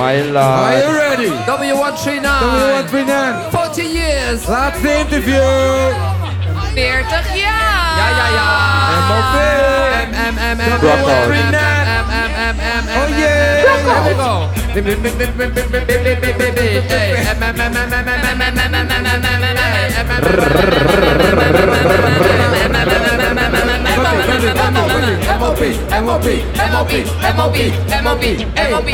My Are you ready? W139. W139. 40 years. Laatste interview. 40 jaar. Ja, ja, ja. MOP. M, M, M, M. W139. Oh yeah. Here we go. MOP, MOP, MOP, MOP, MOP,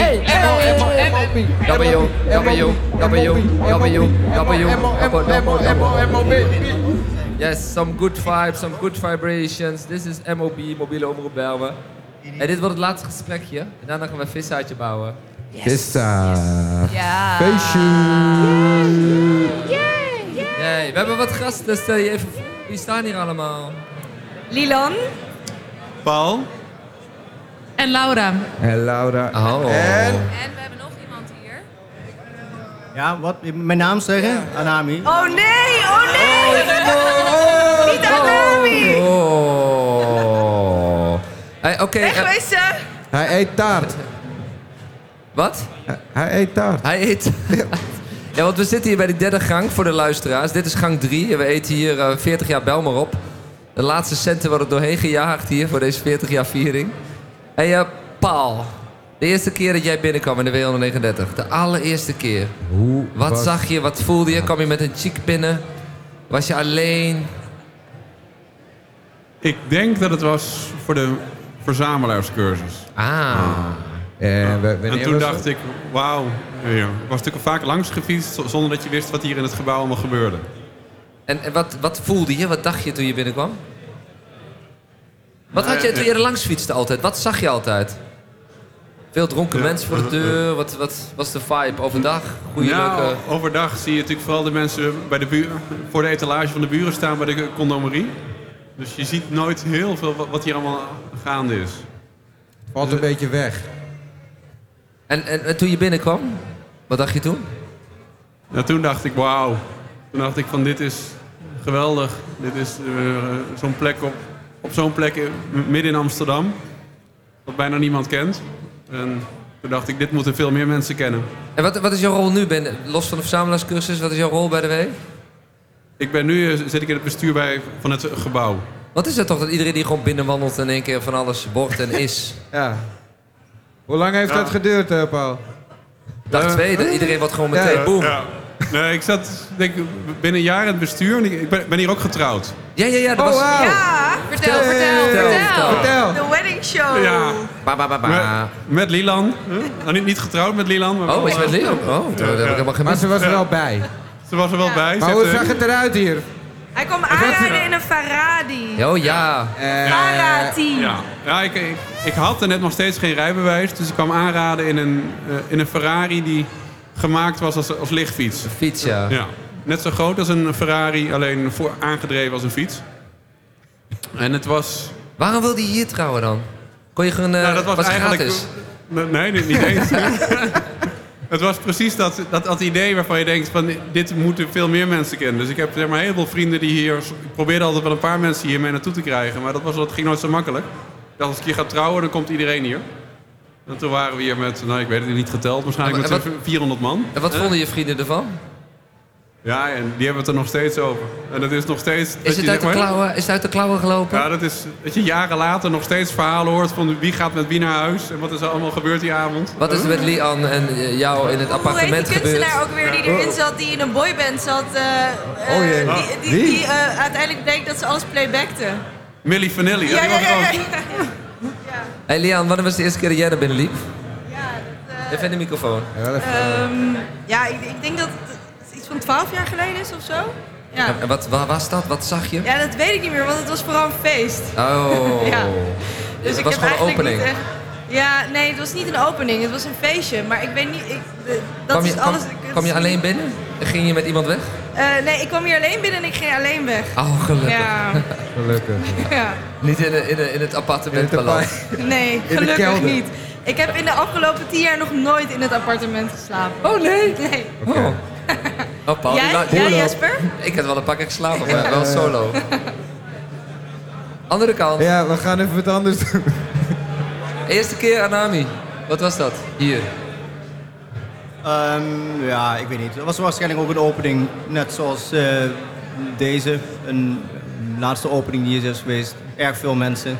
W, W, W, W, W, Yes, some good vibes, some good vibrations. This is MOB, mobiele omroep Belmen. En dit wordt het laatste gesprekje. En daarna gaan we een visuitje bouwen. Vista. Ja. Feestje. We hebben wat gasten. Stel je even voor. Wie staan hier allemaal? Lilan. Paul? En Laura. En Laura. Oh. En En we hebben nog iemand hier. Ja, wat? Mijn naam zeggen? Anami. Oh nee, oh nee! Niet Anami! Oh. Hey, Oké, eh, Wegwezen! hij eet taart. wat? Hij- Hij eet taart. Hij eet. ja, want we zitten hier bij de derde gang voor de luisteraars. Dit is gang 3. We eten hier eh, 40 jaar Belmer op. De laatste centen worden doorheen gejaagd hier voor deze 40 jaar viering. Hey, eh, Paul. De eerste keer dat jij binnenkwam in de W139. De allereerste keer. Hoe Wat was- zag je? Wat voelde je? Kwam je met een chick binnen? Was je alleen? Ik denk dat het was voor de verzamelaarscursus. Ah. En, we- En wanneer toen dacht het? ik, wauw. Ja, ik was natuurlijk al vaak langs gefietst zonder dat je wist wat hier in het gebouw allemaal gebeurde. En, en wat, wat voelde je? Wat dacht je toen je binnenkwam? Wat Nou, had je ja, toen je er langs fietste altijd? Wat zag je altijd? Veel dronken Ja, mensen voor de deur. Wat, wat was de vibe overdag? Goeie nou, leuke... overdag zie je natuurlijk vooral de mensen bij de buur, voor de etalage van de buren staan bij de condomerie. Dus je ziet nooit heel veel wat- wat hier allemaal gaande is. Valt een beetje weg. En, en, en toen je binnenkwam, wat dacht je toen? Ja, toen dacht ik, wauw. Toen dacht ik van dit is geweldig. Dit is eh, zo'n plek op, op zo'n plek midden in Amsterdam. Wat bijna niemand kent. En toen dacht ik, dit moeten veel meer mensen kennen. En wat, wat is jouw rol nu? Ben, los van de verzamelaarscursus, wat is jouw rol bij de W? Ik ben nu, eh, zit ik in het bestuur bij, van het gebouw. Wat is het toch dat iedereen die gewoon binnenwandelt en in één keer van alles wordt en is? Ja. Hoe lang heeft Ja. dat geduurd, eh, Paul? Dag Eh, twee, dat iedereen wordt gewoon meteen Ja, boem. Ja. Nee, ik zat denk, ik, binnen een jaar in het bestuur en ik, ben, ben hier ook getrouwd. Ja, ja, ja, dat Oh, was... Ja, vertel, Vertel, vertel, vertel, vertel. vertel. De wedding show. Ja, Ba, ba, ba, ba. met, met Lilan. Huh? Nou, niet, niet getrouwd met Lilan. Maar Oh, wel, is met eh, Leo? Oh, dat heb ik helemaal Maar gemist. ze was er wel bij. Ze was er wel bij. Maar hoe eh, zag het eruit hier? Hij kwam aanrijden in een Ferrari. Oh ja. Eh, Ferrari. Ja, ja ik, ik, ik had er net nog steeds geen rijbewijs. Dus ik kwam aanraden in een, eh, in een Ferrari die gemaakt was als, als lichtfiets. Fiets, ja. Ja. Net zo groot als een Ferrari, alleen voor, aangedreven als een fiets. En het was... Waarom wilde je hier trouwen dan? Kon je gewoon... eh nou, dat was, eigenlijk... gratis? Nee, niet, niet eens. het was precies dat, dat, dat idee waarvan je denkt... Van, dit moeten veel meer mensen kennen. Dus ik heb zeg maar, heel veel vrienden die hier... Ik probeerde altijd wel een paar mensen hier mee naartoe te krijgen. Maar dat, was, dat ging nooit zo makkelijk. Dacht, als ik hier ga trouwen, dan komt iedereen hier. En toen waren we hier met, nou ik weet het niet geteld, waarschijnlijk En met wat- zo'n 400 man. En wat vonden je vrienden ervan? Ja, en die hebben het er nog steeds over. En dat is nog steeds... Is het, je, uit de klauwen, is het uit de klauwen gelopen? Ja, dat is dat je jaren later nog steeds verhalen hoort van wie gaat met wie naar huis en wat is er allemaal gebeurd die avond. Wat is er met Lian en eh, jou in het Hoe heet appartement die gebeurd? kunstenaar ook weer die erin zat, die in een boyband zat? eh, eh, Oh jee. Die, die, eh, uiteindelijk bleek dat ze alles playbackte. Millie Vanilli, ja, Ja, die ja, was ja. Hey Lian, wanneer was de eerste keer dat jij er binnen liep? Ja, dat, eh, Even in de microfoon. Ja, even- ehm, ja ik, ik denk dat het iets van 12 jaar geleden is of zo. Ja. En wat, waar was dat? Wat zag je? ja, dat weet ik niet meer, want het was vooral een feest. Oh. Ja. Dus ik het was heb gewoon een opening. niet echt- Ja, nee, het was niet een opening, het was een feestje. Maar ik weet niet, ik, dat Kwam je, is alles. kwam, je alleen binnen? En ging je met iemand weg? Eh, nee, ik kwam hier alleen binnen en ik ging alleen weg. Oh, gelukkig. Ja, Gelukkig. ja. Niet in, de- in, de- in het appartement In het. Nee, gelukkig niet. Ik heb in de afgelopen tien jaar nog nooit in het appartement geslapen. Oh nee. Nee. Oh. Oh, Paul, Jij, jij Jesper? Ik had wel een paar keer geslapen, maar wel solo. Andere kant. Ja, we gaan even wat anders doen. Eerste keer Anami. Wat was dat? Hier. Ehm, ja, ik weet niet. Het was waarschijnlijk ook een opening, net zoals eh, deze. Een laatste opening die hier is geweest. Erg veel mensen.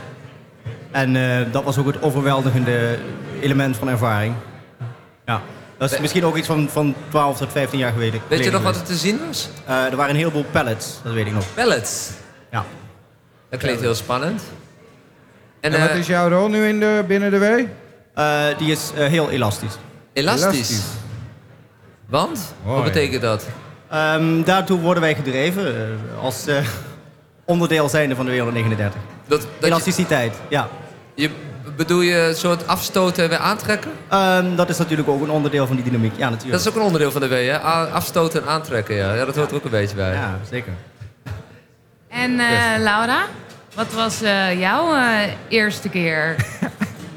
En eh, dat was ook het overweldigende element van ervaring. Ja. Dat is misschien ook iets van, van 12 tot 15 jaar geleden. Weet je nog wat er te zien was? Eh, er waren een heleboel pallets, dat weet ik nog. Pellets. Ja. Dat klinkt heel spannend. En, En wat is jouw rol nu in de, binnen de W? Eh, die is heel elastisch. elastisch. elastisch. Want? Mooi. Wat betekent dat? Ehm, daartoe worden wij gedreven eh, als eh, onderdeel zijnde van de wereld 39. Dat, dat je, Elasticiteit, ja. je, bedoel je een soort afstoten en weer aantrekken? Ehm, dat is natuurlijk ook een onderdeel van die dynamiek. Ja, natuurlijk. Dat is ook een onderdeel van de W, hè? Afstoten en aantrekken, ja. ja. Dat hoort er ook een beetje bij. Ja, zeker. En eh, Laura, wat was eh, jouw eh, eerste keer?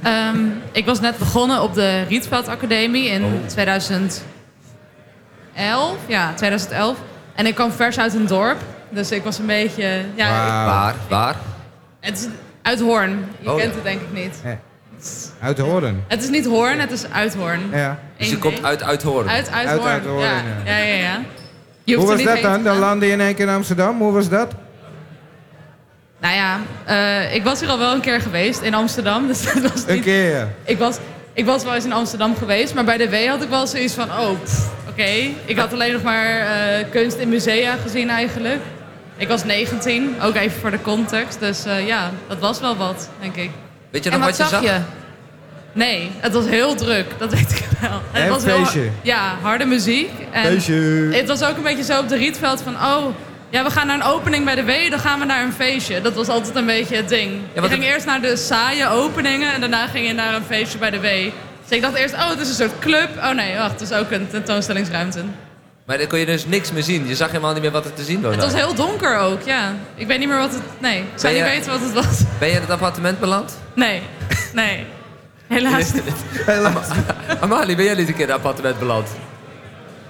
Ehm, ik was net begonnen op de Rietveld Academie in Oh. 2011. Ja, 2011. En ik kwam vers uit een dorp. Dus ik was een beetje... Ja, Wauw. Waar? Waar? het is uit Hoorn. Je Oh, kent ja. het denk ik niet. Uit Hoorn. Het is niet Hoorn, het is uit Hoorn. Ja. Dus je Eén komt uit Uithoorn. Uit, uit, Uit Hoorn. Uithoorn, ja. ja. Ja, ja, ja. Je Hoe hoeft er was niet dat heen te dan? Dan gaan. landde je in één keer in Amsterdam. Hoe was dat? Nou ja, eh, ik was hier al wel een keer geweest in Amsterdam. Dus dat was Een niet... keer. Ik was, ik was wel eens in Amsterdam geweest, maar bij de W had ik wel zoiets van, oh, pff, oké. Ik had alleen nog maar eh, kunst in musea gezien eigenlijk. Ik was 19, ook even voor de context. Dus eh, ja, dat was wel wat, denk ik. Weet je En nog wat wat je zag je? Nee, het was heel druk, dat weet ik wel. Het En was heel- ja, harde muziek. En Feestje. Het was ook een beetje zo op de Rietveld van, oh, ja, we gaan naar een opening bij de W, dan gaan we naar een feestje. Dat was altijd een beetje het ding. je want ging het- eerst naar de saaie openingen en daarna ging je naar een feestje bij de W. Dus ik dacht eerst, oh, het is een soort club. Oh nee, wacht, het is ook een tentoonstellingsruimte. Maar dan kon je dus niks meer zien. Je zag helemaal niet meer wat er te zien was. Het was heel donker ook, ja. Ik weet niet meer wat het... Nee, ik zou Ben niet je- weten wat het was. Ben je in het appartement beland? Nee, nee. Helaas niet. Amalie, ben jij niet een keer in het appartement beland?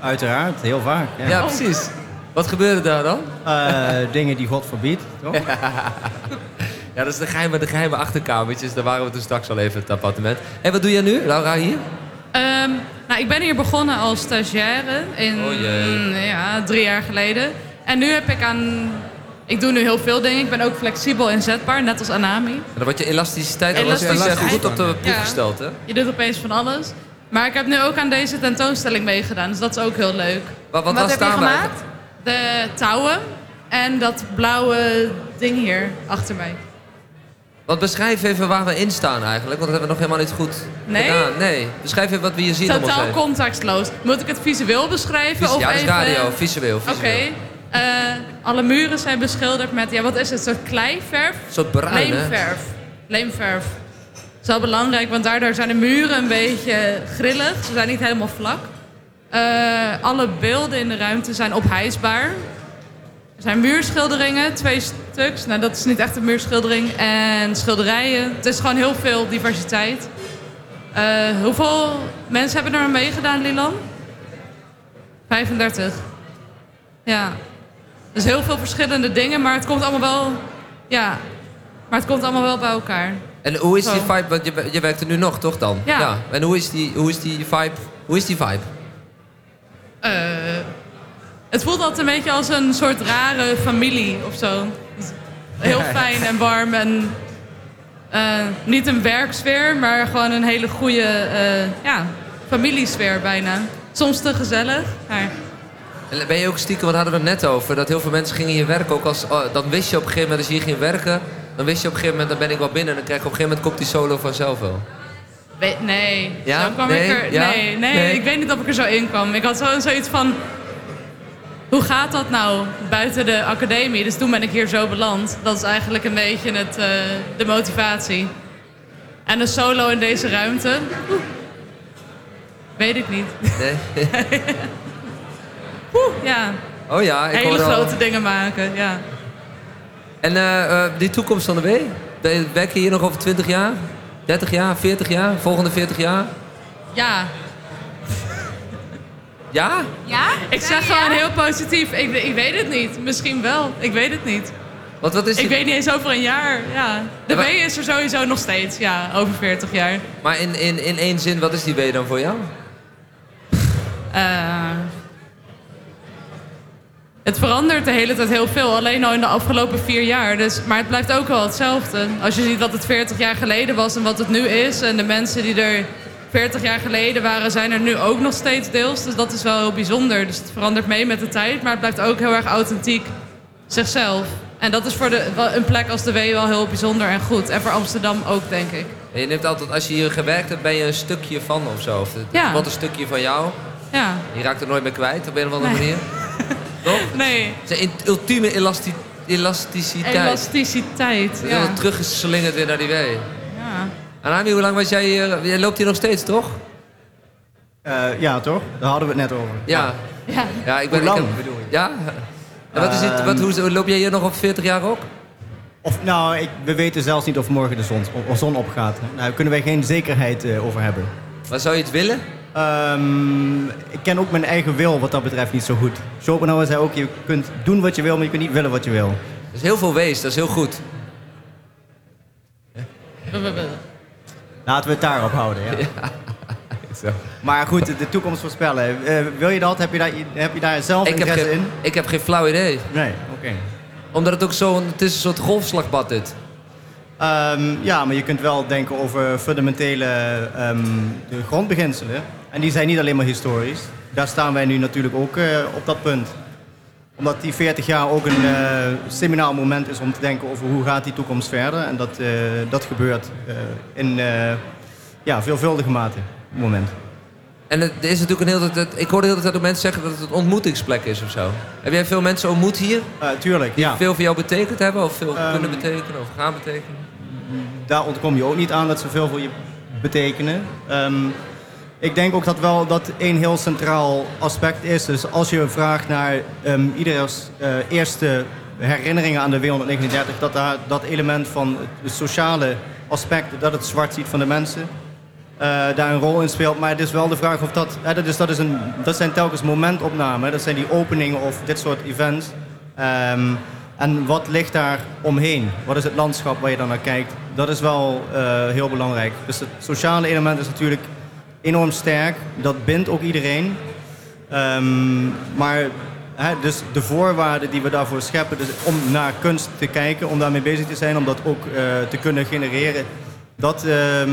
Uiteraard, heel vaak. Ja. Ja, precies. Wat gebeurde daar dan? Eh, dingen die God verbiedt, toch? Ja, dat is de geheime, de geheime achterkamertjes. Daar waren we toen straks al even in het appartement. En wat doe jij nu, Laura, hier? Ehm, nou, ik ben hier begonnen als stagiaire in Oh jee. ja, drie jaar geleden. En nu heb ik aan. Ik doe nu heel veel dingen. Ik ben ook flexibel inzetbaar, net als Anami. En dan wordt je elasticiteit Elasticiteit. eens goed op de proef Ja. gesteld, hè? Je doet opeens van alles. Maar ik heb nu ook aan deze tentoonstelling meegedaan, dus dat is ook heel leuk. Wat, wat, Wat was heb je gemaakt? De touwen en dat blauwe ding hier achter mij. Wat beschrijf even waar we in staan eigenlijk, want dat hebben we nog helemaal niet goed Nee? gedaan. Nee, beschrijf even wat we hier zien Totaal heen. contextloos. Moet ik het visueel beschrijven? Vis- of ja, dat is radio, visueel. Oké. visueel. Eh, alle muren zijn beschilderd met, ja, wat is het? Een soort kleiverf? Een soort bruin, hè? Leemverf. Leemverf. Dat is wel belangrijk, want daardoor zijn de muren een beetje grillig. Ze zijn niet helemaal vlak. Eh, alle beelden in de ruimte zijn ophijsbaar. Er zijn muurschilderingen, twee stuks. Nou, dat is niet echt een muurschildering. En schilderijen. Het is gewoon heel veel diversiteit. Eh, hoeveel mensen hebben er aan meegedaan, Lilan? 35. Ja. Dus heel veel verschillende dingen, maar het komt allemaal wel... Ja, maar het komt allemaal wel bij elkaar. En hoe is die vibe, want je, je werkt er nu nog, toch dan? Ja. En hoe is die, hoe is die vibe? Hoe is die vibe? Eh, het voelt altijd een beetje als een soort rare familie of zo. Heel fijn en warm en eh, niet een werksfeer, maar gewoon een hele goede eh, ja, familiesfeer bijna. Soms te gezellig, maar En ben je ook stiekem, wat hadden we het net over, dat heel veel mensen gingen hier werken. Ook als, oh, dan wist je op een gegeven moment, als je hier ging werken, dan wist je op een gegeven moment, dan ben ik wel binnen. En dan krijg je op een gegeven moment, komt die solo vanzelf wel. we- nee. Ja? Zo kwam Nee? ik er, Ja? nee, nee, Nee? ik weet niet of ik er zo in kwam. Ik had zo, zoiets van, hoe gaat dat nou buiten de academie? Dus toen ben ik hier zo beland. Dat is eigenlijk een beetje het, eh, de motivatie. En een solo in deze ruimte? Oeh. Weet ik niet. Nee? Oeh, ja, Oh ja, ik hele al- grote dingen maken, ja. En eh, eh, die toekomst van de W? Werk je hier nog over 20 jaar? 30 jaar? 40 jaar? Volgende 40 jaar? Ja, Ja? Ja? ik zeg Ja? gewoon heel positief. Ik, ik weet het niet. Misschien wel. Ik weet het niet. Want wat is Ik weet niet eens over een jaar. Ja. De Ja, maar- W is er sowieso nog steeds. Ja, over 40 jaar. Maar in, in, in één zin, wat is die W dan voor jou? Eh, het verandert de hele tijd heel veel, alleen al in de afgelopen vier jaar. Dus, maar het blijft ook wel hetzelfde. Als je ziet wat het 40 jaar geleden was en wat het nu is... en de mensen die er 40 jaar geleden waren, zijn er nu ook nog steeds deels. Dus dat is wel heel bijzonder. Dus het verandert mee met de tijd, maar het blijft ook heel erg authentiek zichzelf. En dat is voor de, een plek als de W wel heel bijzonder en goed. En voor Amsterdam ook, denk ik. En je neemt altijd, als je hier gewerkt hebt, ben je een stukje van of zo. Of het Ja. wordt een stukje van jou. Ja, Je raakt het nooit meer kwijt op een of andere Nee. manier. Toch? nee. Het is een ultieme elasti elasticiteit. Elasticiteit. Ja. teruggeslingerd weer naar die W. ja. En Ami, hoe lang was jij hier? Jij loopt hier nog steeds, toch? Eh, ja, toch? Daar hadden we het net over. Ja. ja. Ja, ik ben... Hoe lang ik heb- bedoel je? Ja? En wat is het, wat, hoe, hoe- loop jij hier nog op 40 jaar ook? Of, nou, ik, we weten zelfs niet of morgen de zon, of zon opgaat. Daar kunnen wij geen zekerheid eh, over hebben. Maar zou je het willen? Ehm, ik ken ook mijn eigen wil wat dat betreft niet zo goed. Schopenhauer zei ook, je kunt doen wat je wil, maar je kunt niet willen wat je wil. Dat is heel veel wees, dat is heel goed. Laten we het daarop houden, ja. Zo. Maar goed, de, toekomst voorspellen. Eh, wil je dat? Heb je daar, heb je daar zelf Ik interesse geen, in? ik heb geen flauw idee. Nee, oké. Omdat het ook zo'n... Het is een soort golfslagbad dit. Ehm, ja, maar je kunt wel denken over fundamentele ehm, de grondbeginselen. En die zijn niet alleen maar historisch. Daar staan wij nu natuurlijk ook eh, op dat punt. Omdat die 40 jaar ook een eh seminaal moment is om te denken over hoe gaat die toekomst verder. En dat, eh, dat gebeurt eh, in ja, veelvuldige mate op het moment. En het is natuurlijk een hele tijd... Ik hoorde de hele tijd ook mensen zeggen dat het een ontmoetingsplek is of zo. Heb jij veel mensen ontmoet hier? Tuurlijk, ja. Veel voor jou betekend hebben? Of veel Ehm, kunnen betekenen? Of gaan betekenen? daar ontkom je ook niet aan dat ze veel voor je betekenen. Ehm, ik denk ook dat wel dat één heel centraal aspect is. Dus als je vraagt naar ehm ieders eh, eerste herinneringen aan de W139, dat daar, dat element van het sociale aspect, dat het zwart ziet van de mensen, eh, daar een rol in speelt. Maar het is wel de vraag of dat. dat, dat, is een, dat zijn telkens momentopnamen. Dat zijn die openingen of dit soort events. Ehm, en wat ligt daar omheen? Wat is het landschap waar je dan naar kijkt? Dat is wel eh, heel belangrijk. Dus het sociale element is natuurlijk enorm sterk. Dat bindt ook iedereen. Ehm, maar hè, dus de voorwaarden die we daarvoor scheppen, dus om naar kunst te kijken, om daarmee bezig te zijn, om dat ook eh, te kunnen genereren, dat ehm,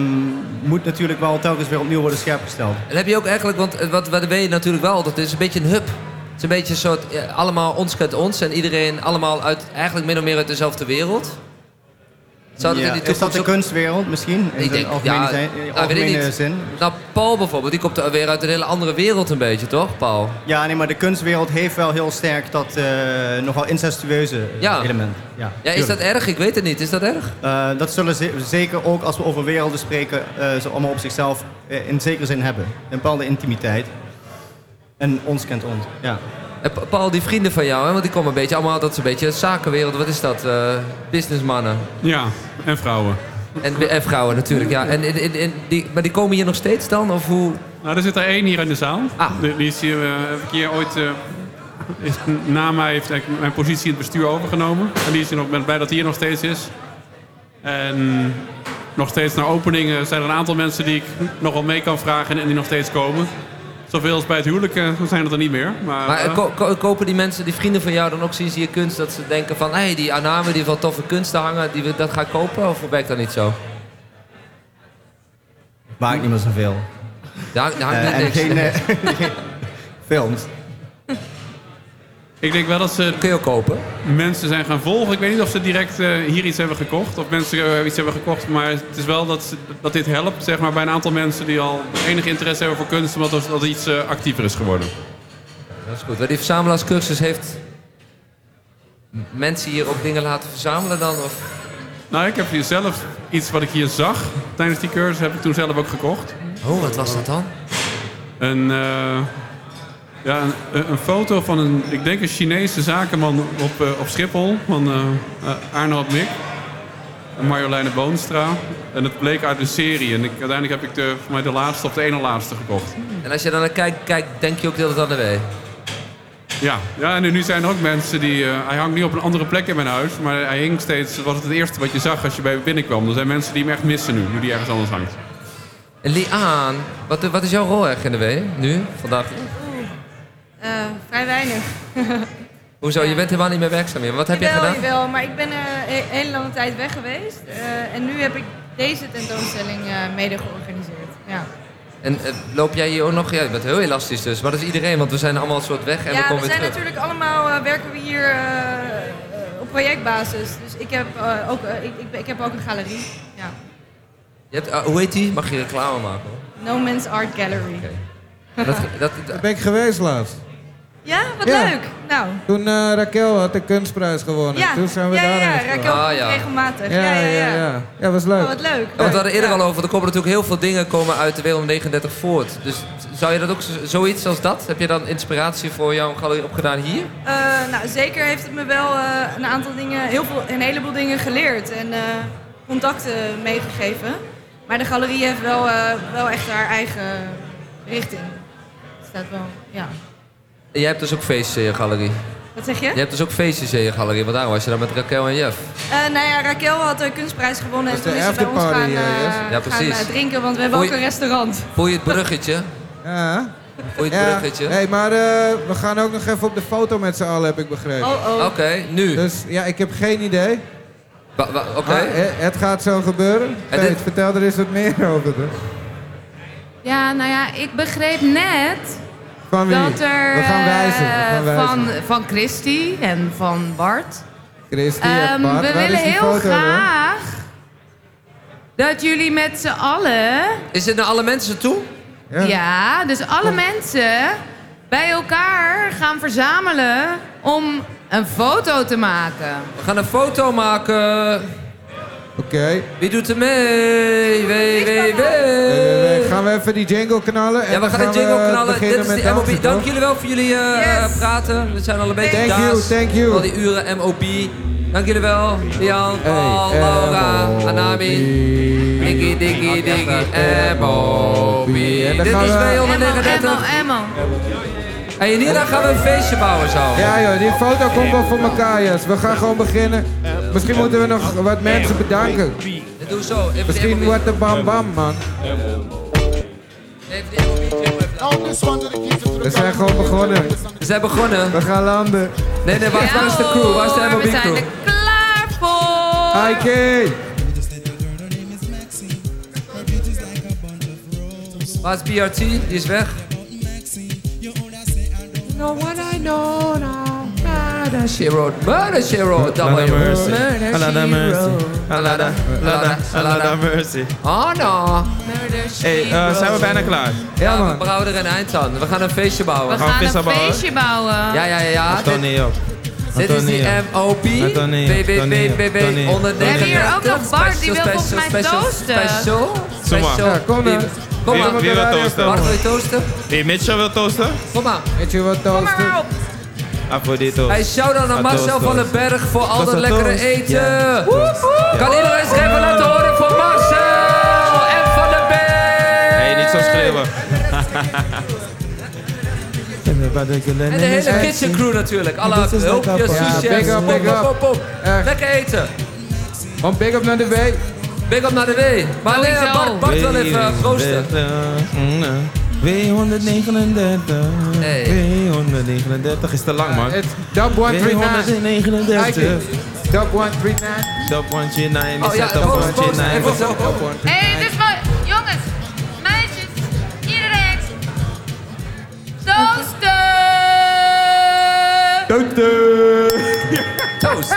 moet natuurlijk wel telkens weer opnieuw worden scherpgesteld. En heb je ook eigenlijk... Want eh, wat, weet je natuurlijk wel, dat is een beetje een hub. Het is een beetje een soort... ja, allemaal ons kent ons. En iedereen allemaal uit... Eigenlijk min of meer uit dezelfde wereld. Zou Ja, is dat de kunstwereld misschien? In Ik de algemene, ja, zijn- nou, weet zin? Nou, Paul bijvoorbeeld, die komt weer uit een hele andere wereld een beetje, toch, Paul? Ja, nee, maar de kunstwereld heeft wel heel sterk dat eh, nogal incestueuze Ja. element. Ja, Ja, is dat erg? Ik weet het niet. Is dat erg? Eh, dat zullen ze zeker ook als we over werelden spreken, eh, ze allemaal op zichzelf eh, in zekere zin hebben. Een bepaalde intimiteit. En ons kent ons. Ja. Pa- Paul, die vrienden van jou, hè, want die komen een beetje allemaal... Dat is een beetje zakenwereld, wat is dat? eh businessmannen. Ja, en vrouwen. En, en vrouwen natuurlijk, ja. En, en, en- en die, maar die komen hier nog steeds dan? Of hoe? Nou, er zit er één hier in de zaal. Ah. Die, die is hier, eh, heb ik hier ooit... eh, is, na mij heeft mijn positie in het bestuur overgenomen. En die is hier nog, ben blij dat hij hier nog steeds is. En nog steeds naar openingen zijn er een aantal mensen die ik nog wel mee kan vragen en die nog steeds komen. Zoveel als bij het huwelijk eh, zijn het er niet meer. Maar, Maar eh, eh, ko- ko- kopen die mensen, die vrienden van jou dan ook zien ze hier kunst... dat ze denken van, hé, hey, die Aname, die wel toffe kunsten hangen... Die, dat ga ik kopen? Of werkt dat niet zo? Maakt niet meer zoveel. Daar, daar hangt en niks. geen, geen films. Ik denk wel dat ze Kun je ook kopen. mensen zijn gaan volgen. Ik weet niet of ze direct eh, hier iets hebben gekocht. Of mensen eh, iets hebben gekocht. Maar het is wel dat, ze- dat dit helpt zeg maar, bij een aantal mensen die al enig interesse hebben voor kunst. Omdat dat, iets eh, actiever is geworden. Dat is goed. Maar die verzamelaarscursus heeft... mensen hier ook dingen laten verzamelen dan? Of? Nou, ik heb hier zelf iets wat ik hier zag tijdens die cursus. Heb ik toen zelf ook gekocht. Oh, wat was dat dan? Een, ja, een, een foto van een, ik denk een Chinese zakenman op, eh, op Schiphol. Van eh eh, Arnold Mik. En Marjoleine Boonstra. En het bleek uit een serie. En ik, uiteindelijk heb ik de, voor mij de laatste of de ene laatste gekocht. En als je dan naar kijkt, kijkt denk je ook dat het aan de. Ja, ja en nu zijn er ook mensen die... hij hangt niet op een andere plek in mijn huis. Maar hij hing steeds... was het het eerste wat je zag als je bij binnenkwam. Er zijn mensen die hem echt missen nu. Nu die ergens anders hangt. En Liaan, wat, wat is jouw rol eigenlijk in de wee nu, vandaag? Eh, vrij weinig. Hoezo? Je bent helemaal niet meer werkzaam meer. Wat heb je gedaan? jawel, maar ik ben eh, een hele lange tijd weg geweest. Eh, en nu heb ik deze tentoonstelling eh, mede georganiseerd. Ja, En eh, loop jij hier ook nog? Ja, je bent heel elastisch dus. Maar dat is iedereen, want we zijn allemaal een soort weg en we ja komen we zijn terug. natuurlijk allemaal, eh, werken we hier eh, eh, op projectbasis. Dus ik heb, eh, ook, eh, ik, ik, ik heb ook een galerie. Ja. Je hebt, hoe heet die? Mag je reclame maken? hoor? No Man's Art Gallery. Dat, dat, dat- Daar ben ik geweest laatst. Ja, wat Ja. leuk. Nou, Toen eh, Raquel had de kunstprijs gewonnen. ja. Toen zijn we ja, ja, daarheen ja. Raquel Ah, komt ja. regelmatig. Ja, ja, ja. ja. Ja, was leuk. Oh, wat leuk. Ja, want we hadden eerder Ja. al over, er komen natuurlijk heel veel dingen komen uit de wereld 39 voort. Dus zou je dat ook zo- zoiets als dat? Heb je dan inspiratie voor jouw galerie opgedaan hier? Eh, nou, zeker heeft het me wel eh, een aantal dingen, heel veel, een heleboel dingen geleerd en eh, contacten meegegeven. Maar de galerie heeft wel, eh, wel echt haar eigen richting. Het staat wel, ja. En jij hebt dus ook feestjes in je galerie. Wat zeg je? Je hebt dus ook feestjes in je galerie, want daarom was je dan met Raquel en Jeff. Eh, nou ja, Raquel had de kunstprijs gewonnen en Dat is toen de is ze bij ons afterparty, gaan, eh, eh, yes. Ja, gaan precies. eh, drinken, want we hebben Voel ook je- een restaurant. Voel je het bruggetje? Ja. Voel je het ja. bruggetje? Hey, maar eh, we gaan ook nog even op de foto met z'n allen, heb ik begrepen. Oh, oh. Oké, nu. Dus ja, ik heb geen idee. Wa- wa- Oké. Maar, eh, het gaat zo gebeuren. En Peet, dit- vertel er eens wat meer over. toch? Ja, nou ja, ik begreep net Van wie? dat er we gaan wijzen. We gaan eh, wijzen. van, van Christy en van Bart. Christy en Ehm, Bart. we Waar willen heel foto, hoor? graag dat jullie met z'n allen, Is dit naar alle mensen toe? Ja. ja. dus alle mensen bij elkaar gaan verzamelen om een foto te maken. We gaan een foto maken. Oké. Wie doet er mee? Wee, wee, Eh, wee. gaan we even die jingle knallen? en Ja, we gaan de jingle we knallen. Dit beginnen is met de MOB. Dank jullie wel voor jullie eh, Yes. praten. We zijn al een beetje Thank you, daas. thank you. Al die uren MOB. Dank jullie wel. Jan, Paul, Hey, Laura. Anami. Diggy, diggy, diggy, MOB. Dit is we- 239. Emmo. En hierna gaan we een feestje bouwen zo. Ja joh, die foto komt wel voor elkaar, yes. We gaan gewoon beginnen. Misschien moeten we nog wat mensen bedanken. We zo. Even Misschien wat de bam bam, man. We zijn gewoon begonnen. We zijn begonnen. We gaan landen. Nee, nee, waar is, waar is de crew? Waar is de MOB We zijn er klaar voor. Ike! Waar is BRT? Die is weg. Murder She Wrote. Murder She Wrote. Lord have mercy. Murder She mercy. Have- Lord have mercy. Oh no. Hey, eh, zijn we bijna klaar? Ja Ja, we man. brouwen er een eind aan. We gaan een feestje bouwen. We Gaan we gaan vissen een bouwen? feestje bouwen. Ja, ja, ja. ja. Toon Dit, niet op. dit is die Antonie, BBBBB. Antonie. Onder We hebben hier ook nog Bart, die wil volgens mij special, toosten. Special. Maar. Special. Ja, kom dan. Kom Wie, maar. wie wil toasten? Bart, wil je toosten? Wie Mitchell wil toasten? Kom maar. Weet je wat Kom toast? maar op. Afrodito. Hey, shout-out naar Marcel van den. Berg voor al Dat lekkere eten. Kan iedereen eens even laten horen voor Marcel en van den Berg? Hey, niet zo schreeuwen. En de hele kitchen crew natuurlijk. Alle hulpjes, Ja, souschefs. big up, Pop, pop. Lekker eten. Om big up naar de W. Big up naar de W. Maar nee, Sowieso. Bart, Bart wil even eh, proosten. W139. Hey. W139 is te lang, man. Dub 139. W139. Ike. Dub 139. Dub 139. Oh ja, Dub proost, proost. 139. Even zo. Hé, hey, dus maar, jongens, meisjes, iedereen. Toosten! Toast.